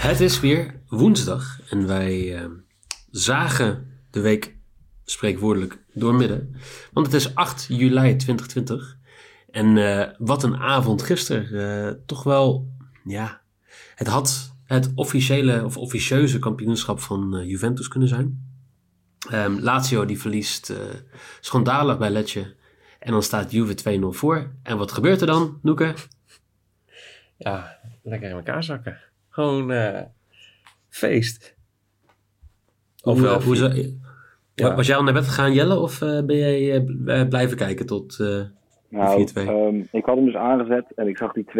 Het is weer woensdag en wij eh, zagen de week spreekwoordelijk doormidden. Want het is 8 juli 2020. En eh, wat een avond gisteren. Eh, toch wel, ja, het had het officiële of officieuze kampioenschap van eh, Juventus kunnen zijn. Ehm, Lazio die verliest schandalig bij Letje. En dan staat Juve 2-0 voor. En wat gebeurt er dan, Noeke? Ja, lekker in elkaar zakken. Gewoon feest. Of wel, hoe, ja. Was jij al naar bed gegaan, Jelle? Of uh, ben jij uh, blijven kijken tot uh, nou, 4-2? Um, ik had hem dus aangezet en ik zag die 2-0.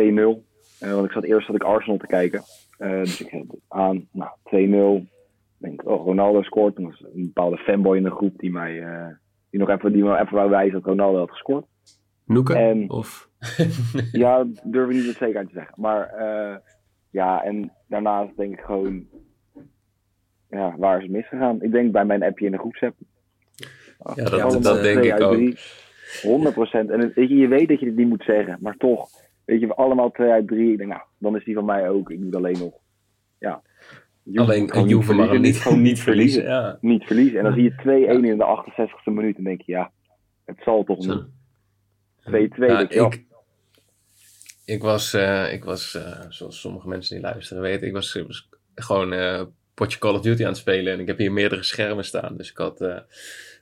want ik zat eerst dat ik Arsenal te kijken. dus ik zet aan, nou, 2-0. denk, oh, Ronaldo scoort. En was een bepaalde fanboy in de groep die mij die nog even, die me even wou wijzen dat Ronaldo had gescoord. Noeken? En, of? ja, durf ik niet met zekerheid te zeggen. Maar ja, en daarnaast denk ik gewoon ja, waar is het misgegaan? Ik denk bij mijn appje in de groepsapp. Ja, dat, dat, denk ik ook. 100 procent. En weet je, je weet dat je het niet moet zeggen, maar toch. Weet je, allemaal 2 uit 3. Ik denk, nou, dan is die van mij ook. Ik moet alleen nog. Ja. alleen een Juve mag niet, gewoon niet verliezen. Ja. Niet verliezen. En dan zie je 2-1 in de 68e minuut. En denk je, ja, het zal toch niet. 2-2. Ja, ik, ik was, uh, ik was uh, zoals sommige mensen die luisteren weten, ik was, gewoon uh, potje Call of Duty aan het spelen. En ik heb hier meerdere schermen staan. Dus ik had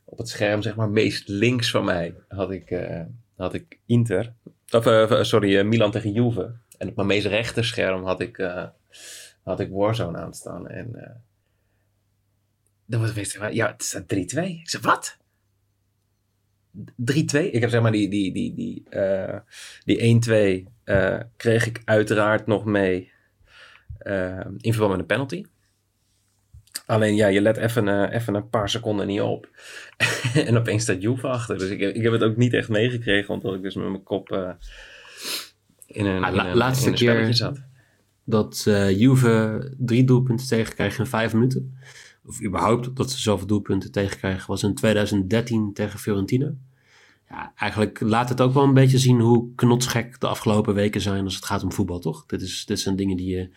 op het scherm, zeg maar, meest links van mij had ik, had ik Inter. Of, sorry, Milan tegen Juve. En op mijn meest rechter scherm had ik, had ik Warzone aanstaan. En dan was het ja, het staat 3-2. Ik zei, wat? 3-2. Ik heb zeg maar die, die, die, die, die 1-2 kreeg ik uiteraard nog mee in verband met een penalty. Alleen ja, je let even, even een paar seconden niet op. en opeens staat Juve achter. Dus ik, ik heb het ook niet echt meegekregen, omdat ik dus met mijn kop in een, ah, in een, laatste in een keer zat. Dat Juve drie doelpunten tegenkrijgt in vijf minuten. Of überhaupt dat ze zoveel doelpunten tegenkrijgen, was in 2013 tegen Fiorentina. Ja, eigenlijk laat het ook wel een beetje zien hoe knotsgek de afgelopen weken zijn als het gaat om voetbal, toch? Dit, is, dit zijn dingen die je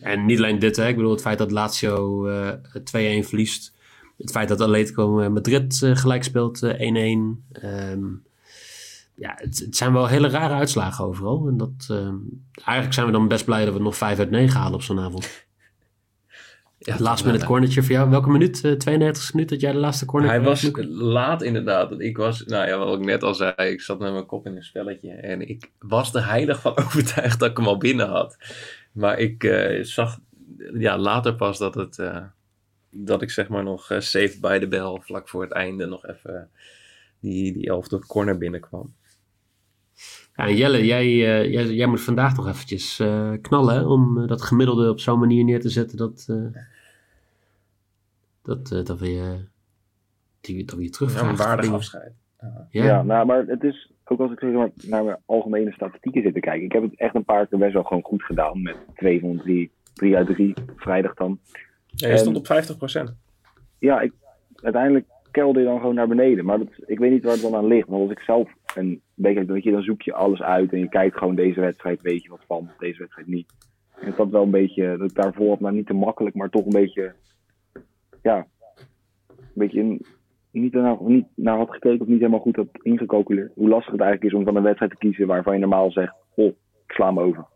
en niet alleen dit, hè. ik bedoel het feit dat Lazio uh, eh, 2-1 verliest. Het feit dat Atletico Madrid uh, gelijk speelt 1-1. Uh, um, ja, het, zijn wel hele rare uitslagen overal. En dat, uh, eigenlijk zijn we dan best blij dat we nog 5 uit 9 halen op zo'n avond. Ja, Laatst met het cornertje voor jou. Welke minuut? Uh, 92 minuut dat jij de laatste corner Hij was laat inderdaad. Ik was, nou ja, wat ik net al zei, ik zat met mijn kop in een spelletje. En ik was er heilig van overtuigd dat ik hem al binnen had. Maar ik uh, zag ja, later pas dat, het, uh, dat ik zeg maar nog safe bij de bel vlak voor het einde nog even die, die elfde corner binnenkwam. Ja, Jelle, jij, jij, jij, moet vandaag nog eventjes knallen hè, om dat gemiddelde op zo'n manier neer te zetten dat, dat, dat we je die, dat je terug Ja, een waardig afscheid. Ja. ja, nou, maar het is ook als ik zeg maar, naar mijn algemene statistieken zit te kijken. Ik heb het echt een paar keer best wel gewoon goed gedaan. Met 2 van 3, 3 uit 3, vrijdag dan. Ja, je stond op 50%. Ja, ik, uiteindelijk kelde je dan gewoon naar beneden. Maar dat, ik weet niet waar het dan aan ligt. Want als ik zelf een beetje, weet je, dan zoek je alles uit. En je kijkt gewoon deze wedstrijd, weet je wat van, deze wedstrijd niet. En dat wel een beetje, dat ik daarvoor, maar niet te makkelijk, maar toch een beetje, ja, een beetje niet naar, niet naar had gekeken of niet helemaal goed had ingecalculeerd. Hoe lastig het eigenlijk is om van een wedstrijd te kiezen waarvan je normaal zegt: Oh, ik sla hem over.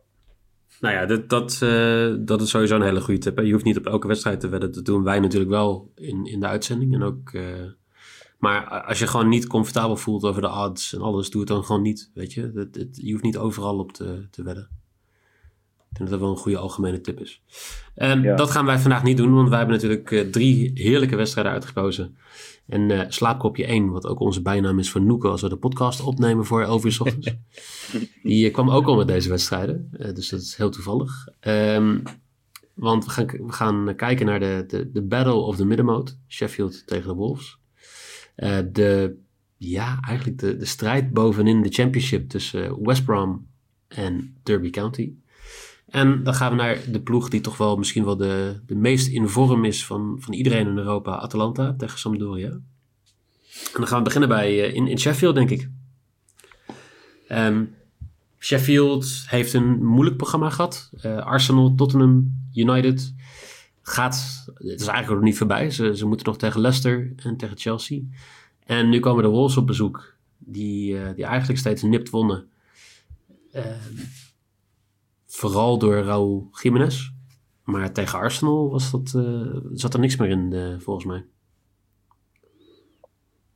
Nou ja, dat, dat, uh, dat is sowieso een hele goede tip. Je hoeft niet op elke wedstrijd te wedden. Dat doen wij natuurlijk wel in, in de uitzending. En ook, uh, maar als je gewoon niet comfortabel voelt over de odds en alles, doe het dan gewoon niet. Weet je, dat, je hoeft niet overal op te, te wedden. Ik denk dat dat wel een goede algemene tip is. Um, Ja. Dat gaan wij vandaag niet doen, want wij hebben natuurlijk eh, drie heerlijke wedstrijden uitgekozen. En eh, slaapkopje 1, wat ook onze bijnaam is voor Noeke als we de podcast opnemen voor 11 uur 's ochtends. Die eh, kwam ook al met deze wedstrijden, dus dat is heel toevallig. Ehm, want we gaan, we gaan kijken naar de, de, de Battle of the Middenmoot, Sheffield tegen de Wolves. De, ja, eigenlijk de, de strijd bovenin de championship tussen West Brom en Derby County. En dan gaan we naar de ploeg die toch wel misschien wel de, de meest in vorm is van, van iedereen in Europa, Atalanta tegen Sampdoria. En dan gaan we beginnen bij, eh, in, in Sheffield, denk ik. Ehm, Sheffield heeft een moeilijk programma gehad. Eh, Arsenal, Tottenham, United. Gaat, het is eigenlijk nog niet voorbij. Ze, ze moeten nog tegen Leicester en tegen Chelsea. En nu komen de Wolves op bezoek. Die, eh, die eigenlijk steeds nipt wonnen. Ehm, vooral door Raúl Jiménez. Maar tegen Arsenal was dat, eh, zat er niks meer in, eh, volgens mij.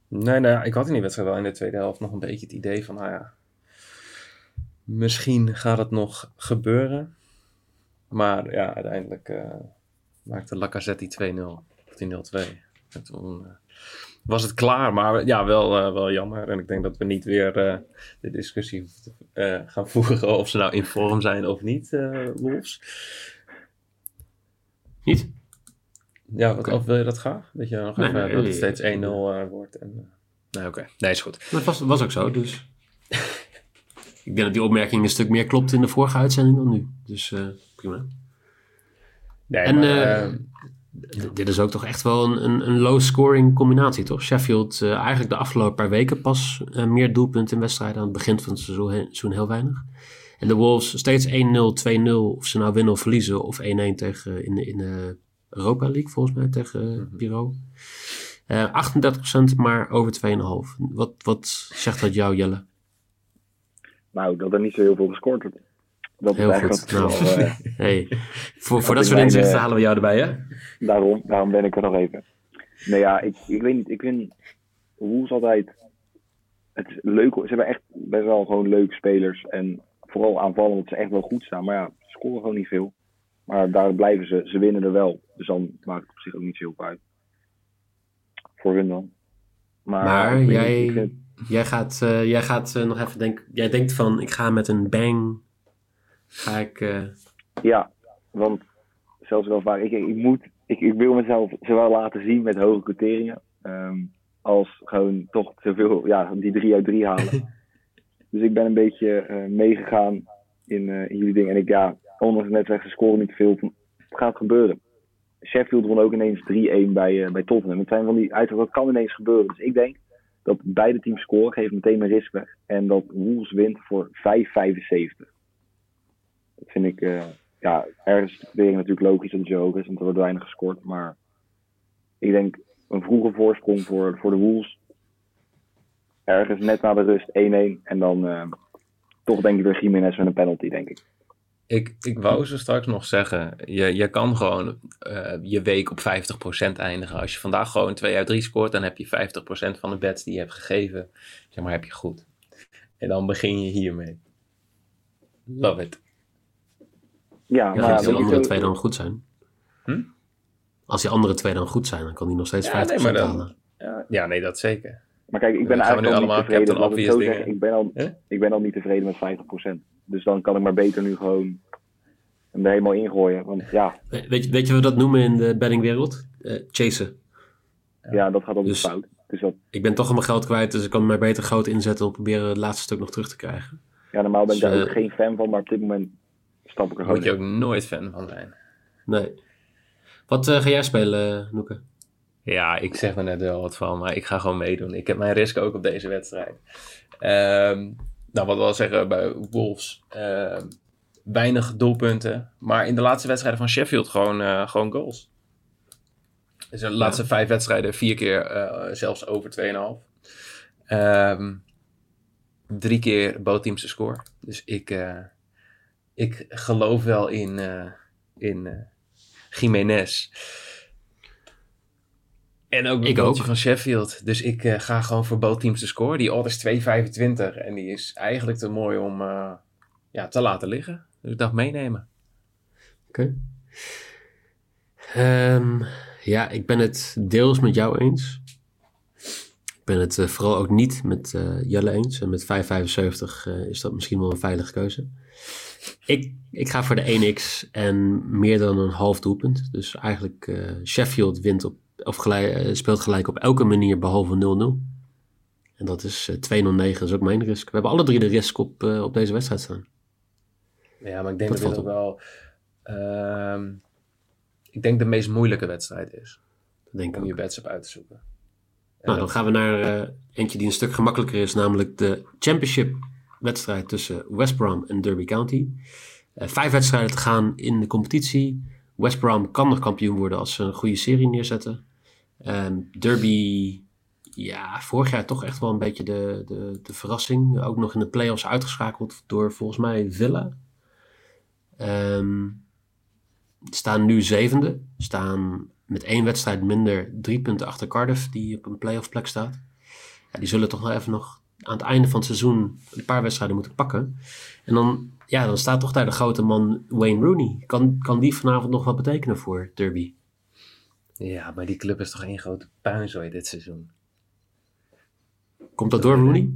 Nee, nou, ik had in die wedstrijd wel in de tweede helft nog een beetje het idee van, nou ja, misschien gaat het nog gebeuren. Maar ja, uiteindelijk eh, maakte Lacazette die 2-0, of die 0-2. En toen eh, was het klaar, maar ja, wel, eh, wel jammer. En ik denk dat we niet weer eh, de discussie eh, gaan voeren of ze nou in vorm zijn of niet, eh Wolves. Niet? Ja, wat, of wil je dat graag? Dat je nog Nee, even, nee, dat het steeds 1-0 nee. eh, wordt. En, nee, oké. Nee, is goed. Maar het was, was ook zo, dus... ik denk dat die opmerking een stuk meer klopt in de vorige uitzending dan nu. Dus eh, prima. Nee, En maar, d- dit is ook toch echt wel een, een, een low-scoring combinatie, toch? Sheffield eh, eigenlijk de afgelopen paar weken pas eh, meer doelpunten in wedstrijden. Aan het begin van het seizoen, he- seizoen heel weinig. En de Wolves steeds 1-0, 2-0. Of ze nou winnen of verliezen. Of 1-1 tegen in, de- in de Europa League, volgens mij, tegen. Bureau. Eh 38% maar over 2,5. Wat, wat zegt dat jou, Jelle? Nou, dat er niet zo heel veel gescoord wordt. Dat Heel is goed. wel, Nou. eh, Hey, voor, voor Dat soort inzichten eh, halen we jou erbij, hè? daarom, daarom ben ik er nog even. Nee, ja, ik, ik weet niet. Ik vind Wolves altijd... Het is leuk. Ze hebben echt best wel gewoon leuke spelers. En vooral aanvallen dat ze echt wel goed staan. Maar ja, ze scoren gewoon niet veel. Maar daar blijven ze. Ze winnen er wel. Dus dan maakt het op zich ook niet zo heel veel uit. Voor hun dan. Maar, jij- vind- Jij gaat, eh, jij gaat eh, nog even denken. Jij denkt van: ik ga met een bang. Ga ik. eh, Ja, want zelfs wel vaak, ik, ik, moet, ik, ik wil mezelf zowel laten zien met hoge quoteringen, ehm, als gewoon toch zoveel, ja, die drie uit drie halen. dus ik ben een beetje eh, meegegaan in, eh, in jullie dingen. En ik, ja, ondanks net ze scoren niet veel, het gaat gebeuren. Sheffield won ook ineens 3-1 bij, eh, bij Tottenham. Het zijn van die uiteraard, dat kan ineens gebeuren. Dus ik denk dat beide teams scoren, geeft meteen mijn risk weg. En dat Wolves wint voor 5,75. Vind ik, eh, ja, ergens natuurlijk logisch dat het zo is, want er wordt weinig gescoord. Maar ik denk een vroege voorsprong voor, voor de Wolves. Ergens net na de rust 1-1. En dan eh, toch denk ik weer Jiménez met een penalty, denk ik. Ik, ik wou zo straks nog zeggen, je, je kan gewoon eh, je week op 50% eindigen. Als je vandaag gewoon 2 uit 3 scoort, dan heb je 50% van de bets die je hebt gegeven, zeg maar, heb je goed. En dan begin je hiermee. Love it. Ja, ja, maar als die andere twee dan goed zijn. Hm? Als die andere twee dan goed zijn, dan kan die nog steeds 50% Ja, nee, maar dan- halen. Ja, ja, nee, dat zeker. Maar kijk, ik ben eigenlijk al allemaal niet tevreden. Laat ik zo zeggen, dingen. ik ben, al, ik ben al niet tevreden met 50%. Dus dan kan ik maar beter nu gewoon hem er helemaal ingooien. Want ja, We- Weet je, weet je wat we dat noemen in de bettingwereld? Eh chasen. ja. dat gaat altijd Dus- fout. Dus dat, Ik ben toch al mijn geld kwijt, dus ik kan maar beter groot inzetten om proberen het laatste stuk nog terug te krijgen. ja, normaal ben ik Dus, daar eh, ook geen fan van, maar op dit moment stap ik er gewoon moet je in. ook nooit fan van zijn. Nee. Wat eh, ga jij spelen, Noeke? Ja, ik zeg er net wel wat van, maar ik ga gewoon meedoen. Ik heb mijn risk ook op deze wedstrijd. Ehm, nou, wat we wel zeggen bij Wolves. ehm, weinig doelpunten. Maar in de laatste wedstrijden van Sheffield gewoon, eh, gewoon goals. Dus de laatste vijf wedstrijden vier keer eh, zelfs over 2,5. Ehm drie keer bootteams te score. Dus ik, eh, ik geloof wel in, eh in eh Jiménez. En ook een ook. van Sheffield. Dus ik eh, ga gewoon voor bootteams te scoren. Die odd is 2,25. En die is eigenlijk te mooi om ja, te laten liggen. Dus ik dacht meenemen. Oké. Ehm, ja, ik ben het deels met jou eens. Ik ben het vooral ook niet met Jelle eens. En met 5,75 eh, is dat misschien wel een veilige keuze. Ik, ik ga voor de 1x en meer dan een half doelpunt. Dus eigenlijk eh, Sheffield wint op, of gelijk, eh, speelt gelijk op elke manier behalve 0-0. En dat is eh 2-0-9, dat is ook mijn risk. We hebben alle drie de risk op, eh, op deze wedstrijd staan. Ja, maar ik denk Dat dat, dit ook wel... ehm, ik denk de meest moeilijke wedstrijd is. Dat denk Om je bets op uit te zoeken. En Nou, dan gaan we naar eh, eentje die een stuk gemakkelijker is, namelijk de Championship wedstrijd tussen West Brom en Derby County. Eh, vijf wedstrijden te gaan in de competitie. West Brom kan nog kampioen worden als ze een goede serie neerzetten. Ehm, Derby, ja, vorig jaar toch echt wel een beetje de, de, de verrassing. Ook nog in de playoffs uitgeschakeld door volgens mij Villa. Ehm, staan nu zevende. Staan met één wedstrijd minder drie punten achter Cardiff, die op een playoff plek staat. Ja, die zullen toch nog even nog aan het einde van het seizoen een paar wedstrijden moeten pakken. En dan, ja, dan staat toch daar de grote man Wayne Rooney. Kan, kan die vanavond nog wat betekenen voor Derby? Ja, maar die club is toch één grote puinzooi dit seizoen. Komt dat door Rooney?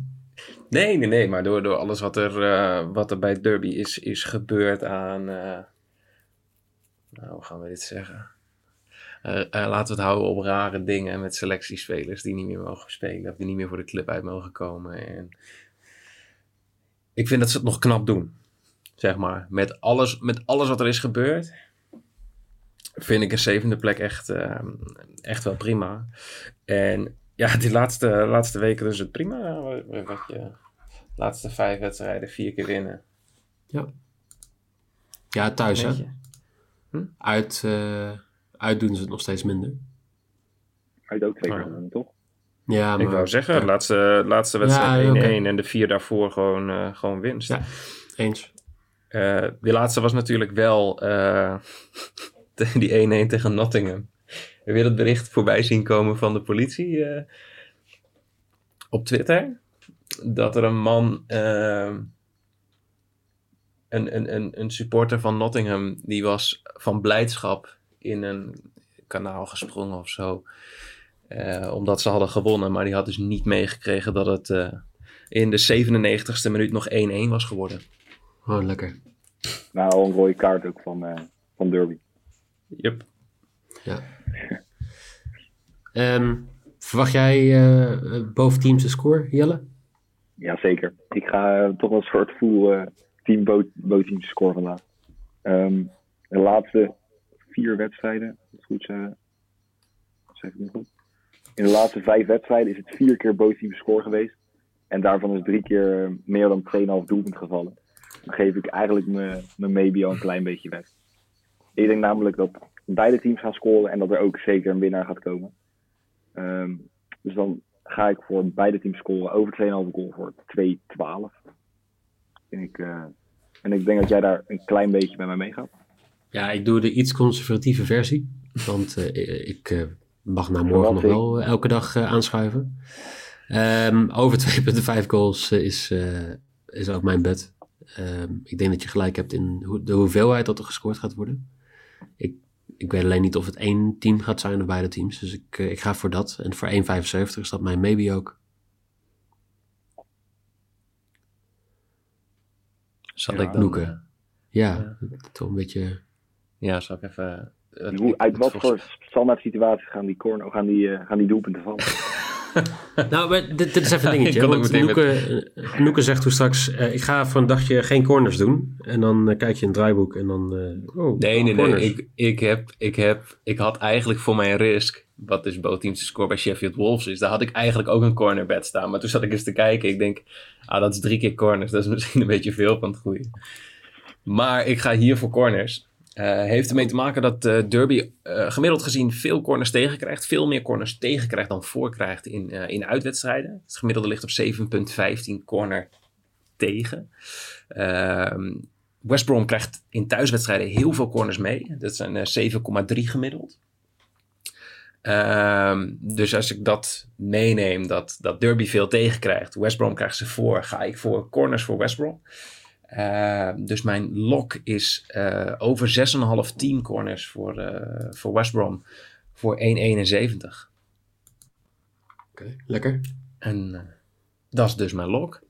Nee, nee, nee, maar door, door alles wat er, eh, wat er bij Derby is, is gebeurd aan... eh, nou, hoe gaan we dit zeggen? Eh, eh, laten we het houden op rare dingen met selectiespelers die niet meer mogen spelen. Of die niet meer voor de club uit mogen komen. En ik vind dat ze het nog knap doen. Zeg maar. Met alles, met alles wat er is gebeurd. Vind ik een zevende plek echt, eh, echt wel prima. En ja, die laatste, laatste weken is het prima. Wat je, laatste vijf wedstrijden, vier keer winnen. Ja, thuis hè? Je? Uit, uit doen ze het nog steeds minder. Uit ook twee keer gewonnen, toch? Ja, maar, Ik wou zeggen, laatste, laatste wedstrijd 1-1 oké. en de vier daarvoor gewoon, eh, gewoon winst. Ja. Eens. Eh, die laatste was natuurlijk wel eh, die 1-1 tegen Nottingham. Heb je dat bericht voorbij zien komen van de politie eh, op Twitter? Dat er een man, eh, een, een, een, een supporter van Nottingham, die was van blijdschap in een kanaal gesprongen of zo. eh, omdat ze hadden gewonnen, maar die had dus niet meegekregen dat het eh, in de 97ste minuut nog 1-1 was geworden. Oh, lekker. Nou, een rode kaart ook van, eh, van Derby. Yep. Ehm, verwacht jij boven teams de score, Jelle? Jazeker. Ik ga toch wel een soort full eh, team boot, bootteam score vandaag. Ehm, de laatste vier wedstrijden, het goed. In de laatste vijf wedstrijden is het vier keer bootteam score geweest. En daarvan is drie keer eh, meer dan 2,5 doelpunt gevallen. Dan geef ik eigenlijk mijn maybe al een klein beetje weg. Ik denk namelijk dat beide teams gaan scoren en dat er ook zeker een winnaar gaat komen. Ehm, dus dan ga ik voor beide teams scoren over 2,5 goal voor 2-12. En ik, eh, en ik denk dat jij daar een klein beetje bij mij meegaat. Ja, ik doe de iets conservatieve versie. Want eh, ik eh, mag na morgen Wat nog wel eh, elke dag aanschuiven. Ehm, over 2,5 goals is, eh, is ook mijn bet. Ehm, ik denk dat je gelijk hebt in hoe- de hoeveelheid dat er gescoord gaat worden. Ik, ik weet alleen niet of het één team gaat zijn of beide teams. Dus ik, ik ga voor dat. En voor 1,75 is dat mijn maybe ook. Zal Ja, ik. Noeken. Ja, toch een beetje... ja, zal ik even... eh, het- Hoe, uit het wat voor standaard situaties gaan die, corner, gaan die, eh, gaan die doelpunten vallen? Nou, maar dit, dit is even een dingetje. Ik kan ook want met- Noeke, zegt toen straks, eh, ik ga voor een dagje geen corners doen. En dan kijk je in het draaiboek en dan... eh, oh, Nee, nee, nee. corners. Ik, ik, heb, ik, heb, ik had eigenlijk voor mijn risk, wat dus bootteams score bij Sheffield Wolves is, daar had ik eigenlijk ook een cornerbed staan. Maar toen zat ik eens te kijken. Ik denk, ah, dat is drie keer corners. Dat is misschien een beetje veel van het goede. Maar ik ga hier voor corners. Eh, heeft ermee te maken dat Derby eh, gemiddeld gezien veel corners tegenkrijgt. Veel meer corners tegenkrijgt dan voorkrijgt in, eh, in uitwedstrijden. Het gemiddelde ligt op 7,15 corner tegen. Ehm West Brom krijgt in thuiswedstrijden heel veel corners mee. Dat zijn eh, 7,3 gemiddeld. Ehm, dus als ik dat meeneem, dat, dat Derby veel tegenkrijgt, West Brom krijgt ze voor, ga ik voor corners voor West Brom. Uh, dus mijn lock is uh, over 6,5 10 corners voor, uh, voor West Brom voor 1,71. Oké, okay, lekker. En dat is dus mijn lock.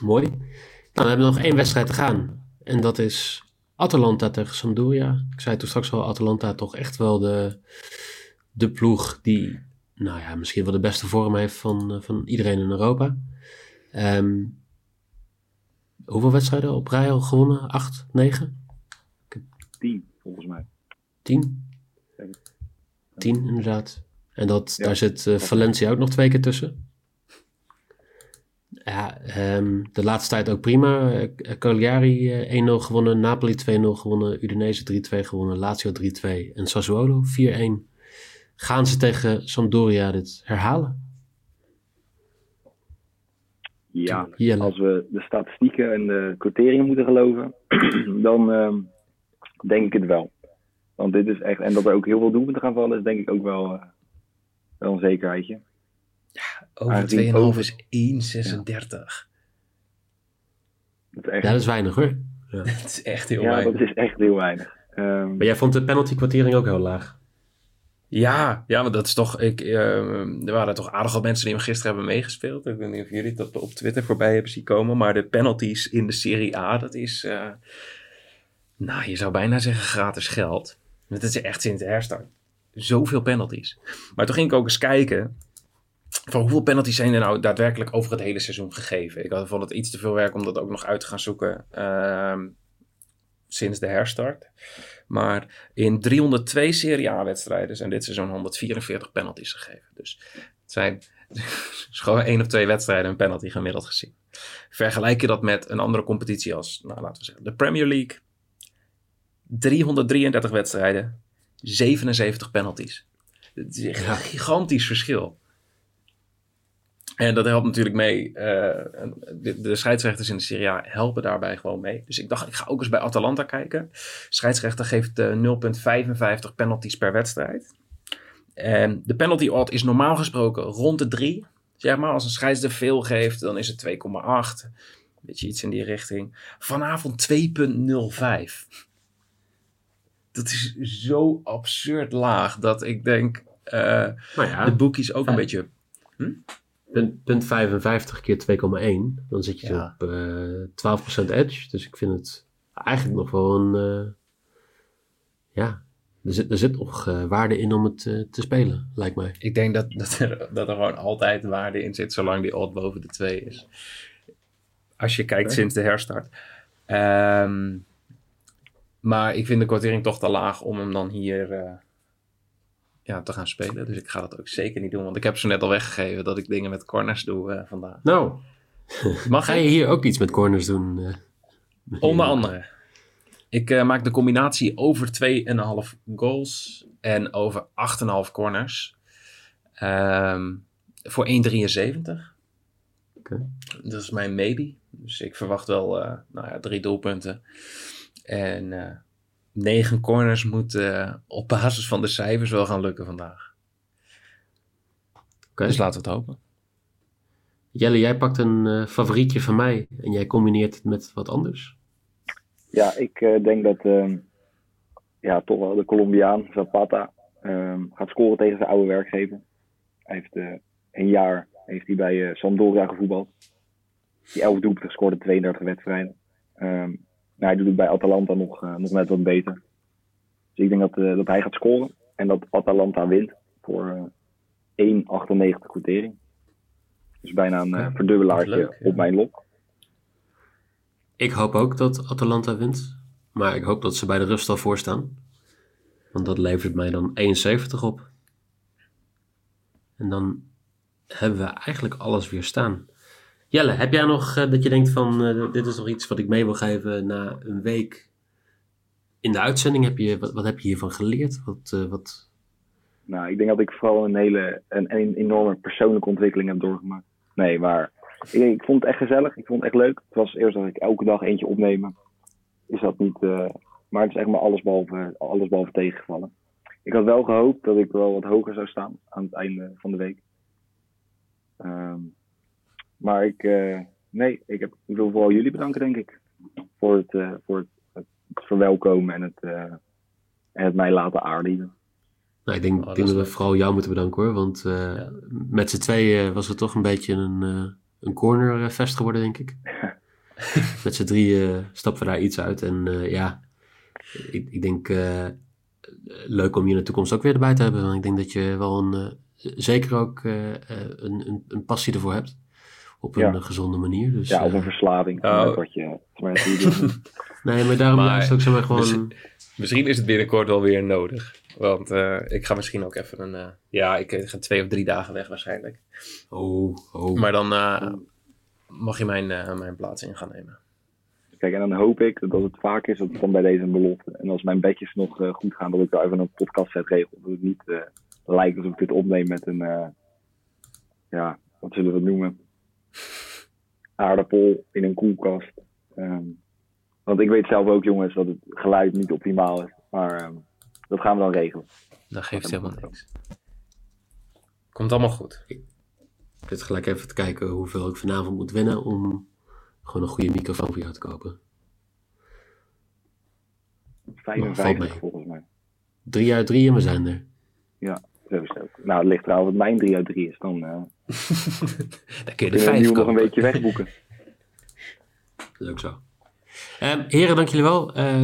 Mooi. Nou, we hebben nog één wedstrijd te gaan. En dat is Atalanta tegen Sampdoria. Ik zei toen straks al, Atalanta toch echt wel de, de ploeg die, nou ja, misschien wel de beste vorm heeft van, van iedereen in Europa. Um, hoeveel wedstrijden op rij al gewonnen? Acht, negen? Tien, volgens mij. Tien? Tien, inderdaad. En dat, ja. daar zit uh, Valencia ook nog twee keer tussen. Ja, um, de laatste tijd ook prima. Uh, Cagliari uh, 1-0 gewonnen, Napoli 2-0 gewonnen, Udinese 3-2 gewonnen, Lazio 3-2 en Sassuolo 4-1. Gaan ze tegen Sampdoria dit herhalen? Ja, Jelle. als we de statistieken en de quoteringen moeten geloven, dan uh, denk ik het wel. Want dit is echt, en dat er ook heel veel doelpunten gaan vallen, is denk ik ook wel, uh, wel een zekerheidje. Ja, over 2,5 is 1,36. Ja. Dat is, echt... ja, dat is weinig hoor. Ja. dat is echt heel ja, weinig. dat is echt heel weinig. Um, maar jij vond de penalty kwartering ook heel laag? Ja, ja, maar dat is toch. Ik, uh, er waren toch aardig wat mensen die hem gisteren hebben meegespeeld. Ik weet niet of jullie dat op Twitter voorbij hebben zien komen. Maar de penalties in de Serie A, dat is. Uh, nou, je zou bijna zeggen gratis geld. Dat is echt sinds de herstart. Zoveel penalties. Maar toen ging ik ook eens kijken. Van hoeveel penalties zijn er nou daadwerkelijk over het hele seizoen gegeven? Ik vond het iets te veel werk om dat ook nog uit te gaan zoeken. Uh, sinds de herstart. Maar in 302 Serie A-wedstrijden zijn dit seizoen 144 penalties gegeven. Dus het zijn gewoon één of twee wedstrijden een penalty gemiddeld gezien. Vergelijk je dat met een andere competitie als, nou, laten we zeggen, de Premier League. 333 wedstrijden, 77 penalties. Het is een gigantisch verschil. En dat helpt natuurlijk mee. Uh, de, de, scheidsrechters in de Serie A helpen daarbij gewoon mee. Dus ik dacht, ik ga ook eens bij Atalanta kijken. scheidsrechter geeft uh, 0,55 penalties per wedstrijd. En de penalty odd is normaal gesproken rond de 3. Zeg maar, als een scheidsrechter veel geeft, dan is het 2,8. Beetje iets in die richting. Vanavond 2,05. Dat is zo absurd laag dat ik denk, uh, ja, de boekies ook een beetje... Hm? Punt, punt 55 keer 2,1. Dan zit je ja. op uh, 12% edge. Dus ik vind het eigenlijk nog wel een. Uh, ja, er zit, er zit nog uh, waarde in om het te spelen, lijkt mij. Ik denk dat, dat, er, dat er gewoon altijd waarde in zit, zolang die odd boven de 2 is. Als je kijkt sinds de herstart. Um, maar ik vind de kwartering toch te laag om hem dan hier ja, te gaan spelen. Dus ik ga dat ook zeker niet doen. Want ik heb ze net al weggegeven dat ik dingen met corners doe uh, vandaag. Nou, Mag ga je hier ook iets met corners doen? Uh, Onder andere. Ik uh, maak de combinatie over 2,5 goals en over 8,5 corners. Um, voor 1,73. Okay. Dat is mijn maybe. Dus ik verwacht wel nou ja, drie doelpunten. En negen corners moeten op basis van de cijfers wel gaan lukken vandaag. Okay. Dus laten we het hopen. Jelle, jij pakt een uh, favorietje van mij en jij combineert het met wat anders. Ja, ik uh, denk dat uh, ja, toch wel de Colombiaan Zapata ehm, gaat scoren tegen zijn oude werkgever. Hij heeft eh, een jaar heeft hij bij Sampdoria gevoetbald. Die 11 doelpunten gescoord in 32 wedstrijden. Um, nou, hij doet het bij Atalanta nog, uh, nog net wat beter. Dus ik denk dat, uh, dat hij gaat scoren en dat Atalanta wint voor uh, 1,98 quotering. Dus bijna een ja, verdubbelaartje leuk, ja. op mijn lok. Ik hoop ook dat Atalanta wint. Maar ik hoop dat ze bij de rust al voor staan. Want dat levert mij dan 71 op. En dan hebben we eigenlijk alles weer staan. Jelle, heb jij nog uh, dat je denkt van uh, dit is nog iets wat ik mee wil geven na een week in de uitzending? Heb je, wat, wat heb je hiervan geleerd? Wat, uh, wat... Nou, ik denk dat ik vooral een hele een, een enorme persoonlijke ontwikkeling heb doorgemaakt. Nee, maar ik, ik, vond het echt gezellig. Ik vond het echt leuk. Het was eerst dat ik elke dag eentje opnemen. Is dat niet. maar het is echt maar alles behalve, alles behalve tegengevallen. Ik had wel gehoopt dat ik wel wat hoger zou staan aan het einde van de week. Um, maar ik, uh, Nee, ik, heb, ik wil vooral jullie bedanken, denk ik. Voor het, eh, voor het, het verwelkomen en het, eh, en het mij laten aardigen. Nou, ik denk, Oh, dat denk is dat we vooral jou moeten bedanken hoor. Want eh, Ja. met z'n tweeën was het toch een beetje een, eh een cornerfest geworden, denk ik. met z'n drieën stappen we daar iets uit. En eh, ja, ik, ik denk eh, leuk om je in de toekomst ook weer erbij te hebben. Want ik denk dat je wel een, eh, zeker ook eh, eh, een, een, een passie ervoor hebt. Op een Ja. eh, gezonde manier. Dus, Ja, of een eh, verslaving. Oh. Wat je, het nee, maar daarom Maar- juist ook zeg maar gewoon... Misschien- Misschien is het binnenkort wel weer nodig. Want eh, ik ga misschien ook even een... eh, ja, ik ga twee of drie dagen weg waarschijnlijk. Oh, oh. Maar dan eh, mag je mijn, eh, mijn plaats in gaan nemen. Kijk, en dan hoop ik dat als het vaak is, dat het dan bij deze een belofte. En als mijn bedjes nog goed gaan, dat ik daar even een podcast set regel. Dat het niet eh, lijkt alsof ik dit opneem met een, eh, ja, wat zullen we het noemen? Aardappel in een koelkast. Ehm, want ik weet zelf ook, jongens, dat het geluid niet optimaal is. Maar ehm, dat gaan we dan regelen. Dat geeft helemaal niks. Komt allemaal goed. Ik zit gelijk even te kijken hoeveel ik vanavond moet winnen om gewoon een goede microfoon voor jou te kopen. 55 mee. volgens mij. Drie uit drie en we zijn er. Zo is het ook. Nou, het ligt trouwens wat mijn 3 uit 3 is. Dan eh Dan kun je de kunnen we vijf nu nog een beetje wegboeken. Ook zo. Ehm, heren, dank jullie wel. Eh,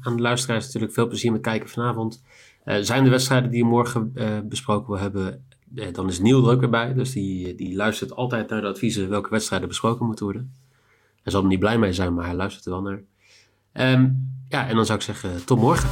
aan de luisteraars natuurlijk veel plezier met kijken vanavond. Eh, zijn de wedstrijden die morgen eh, besproken wil hebben, dan is Niel er ook weer bij. Dus die, die luistert altijd naar de adviezen welke wedstrijden besproken moeten worden. Hij zal er niet blij mee zijn, maar hij luistert er wel naar. Ehm, ja, en dan zou ik zeggen, tot morgen.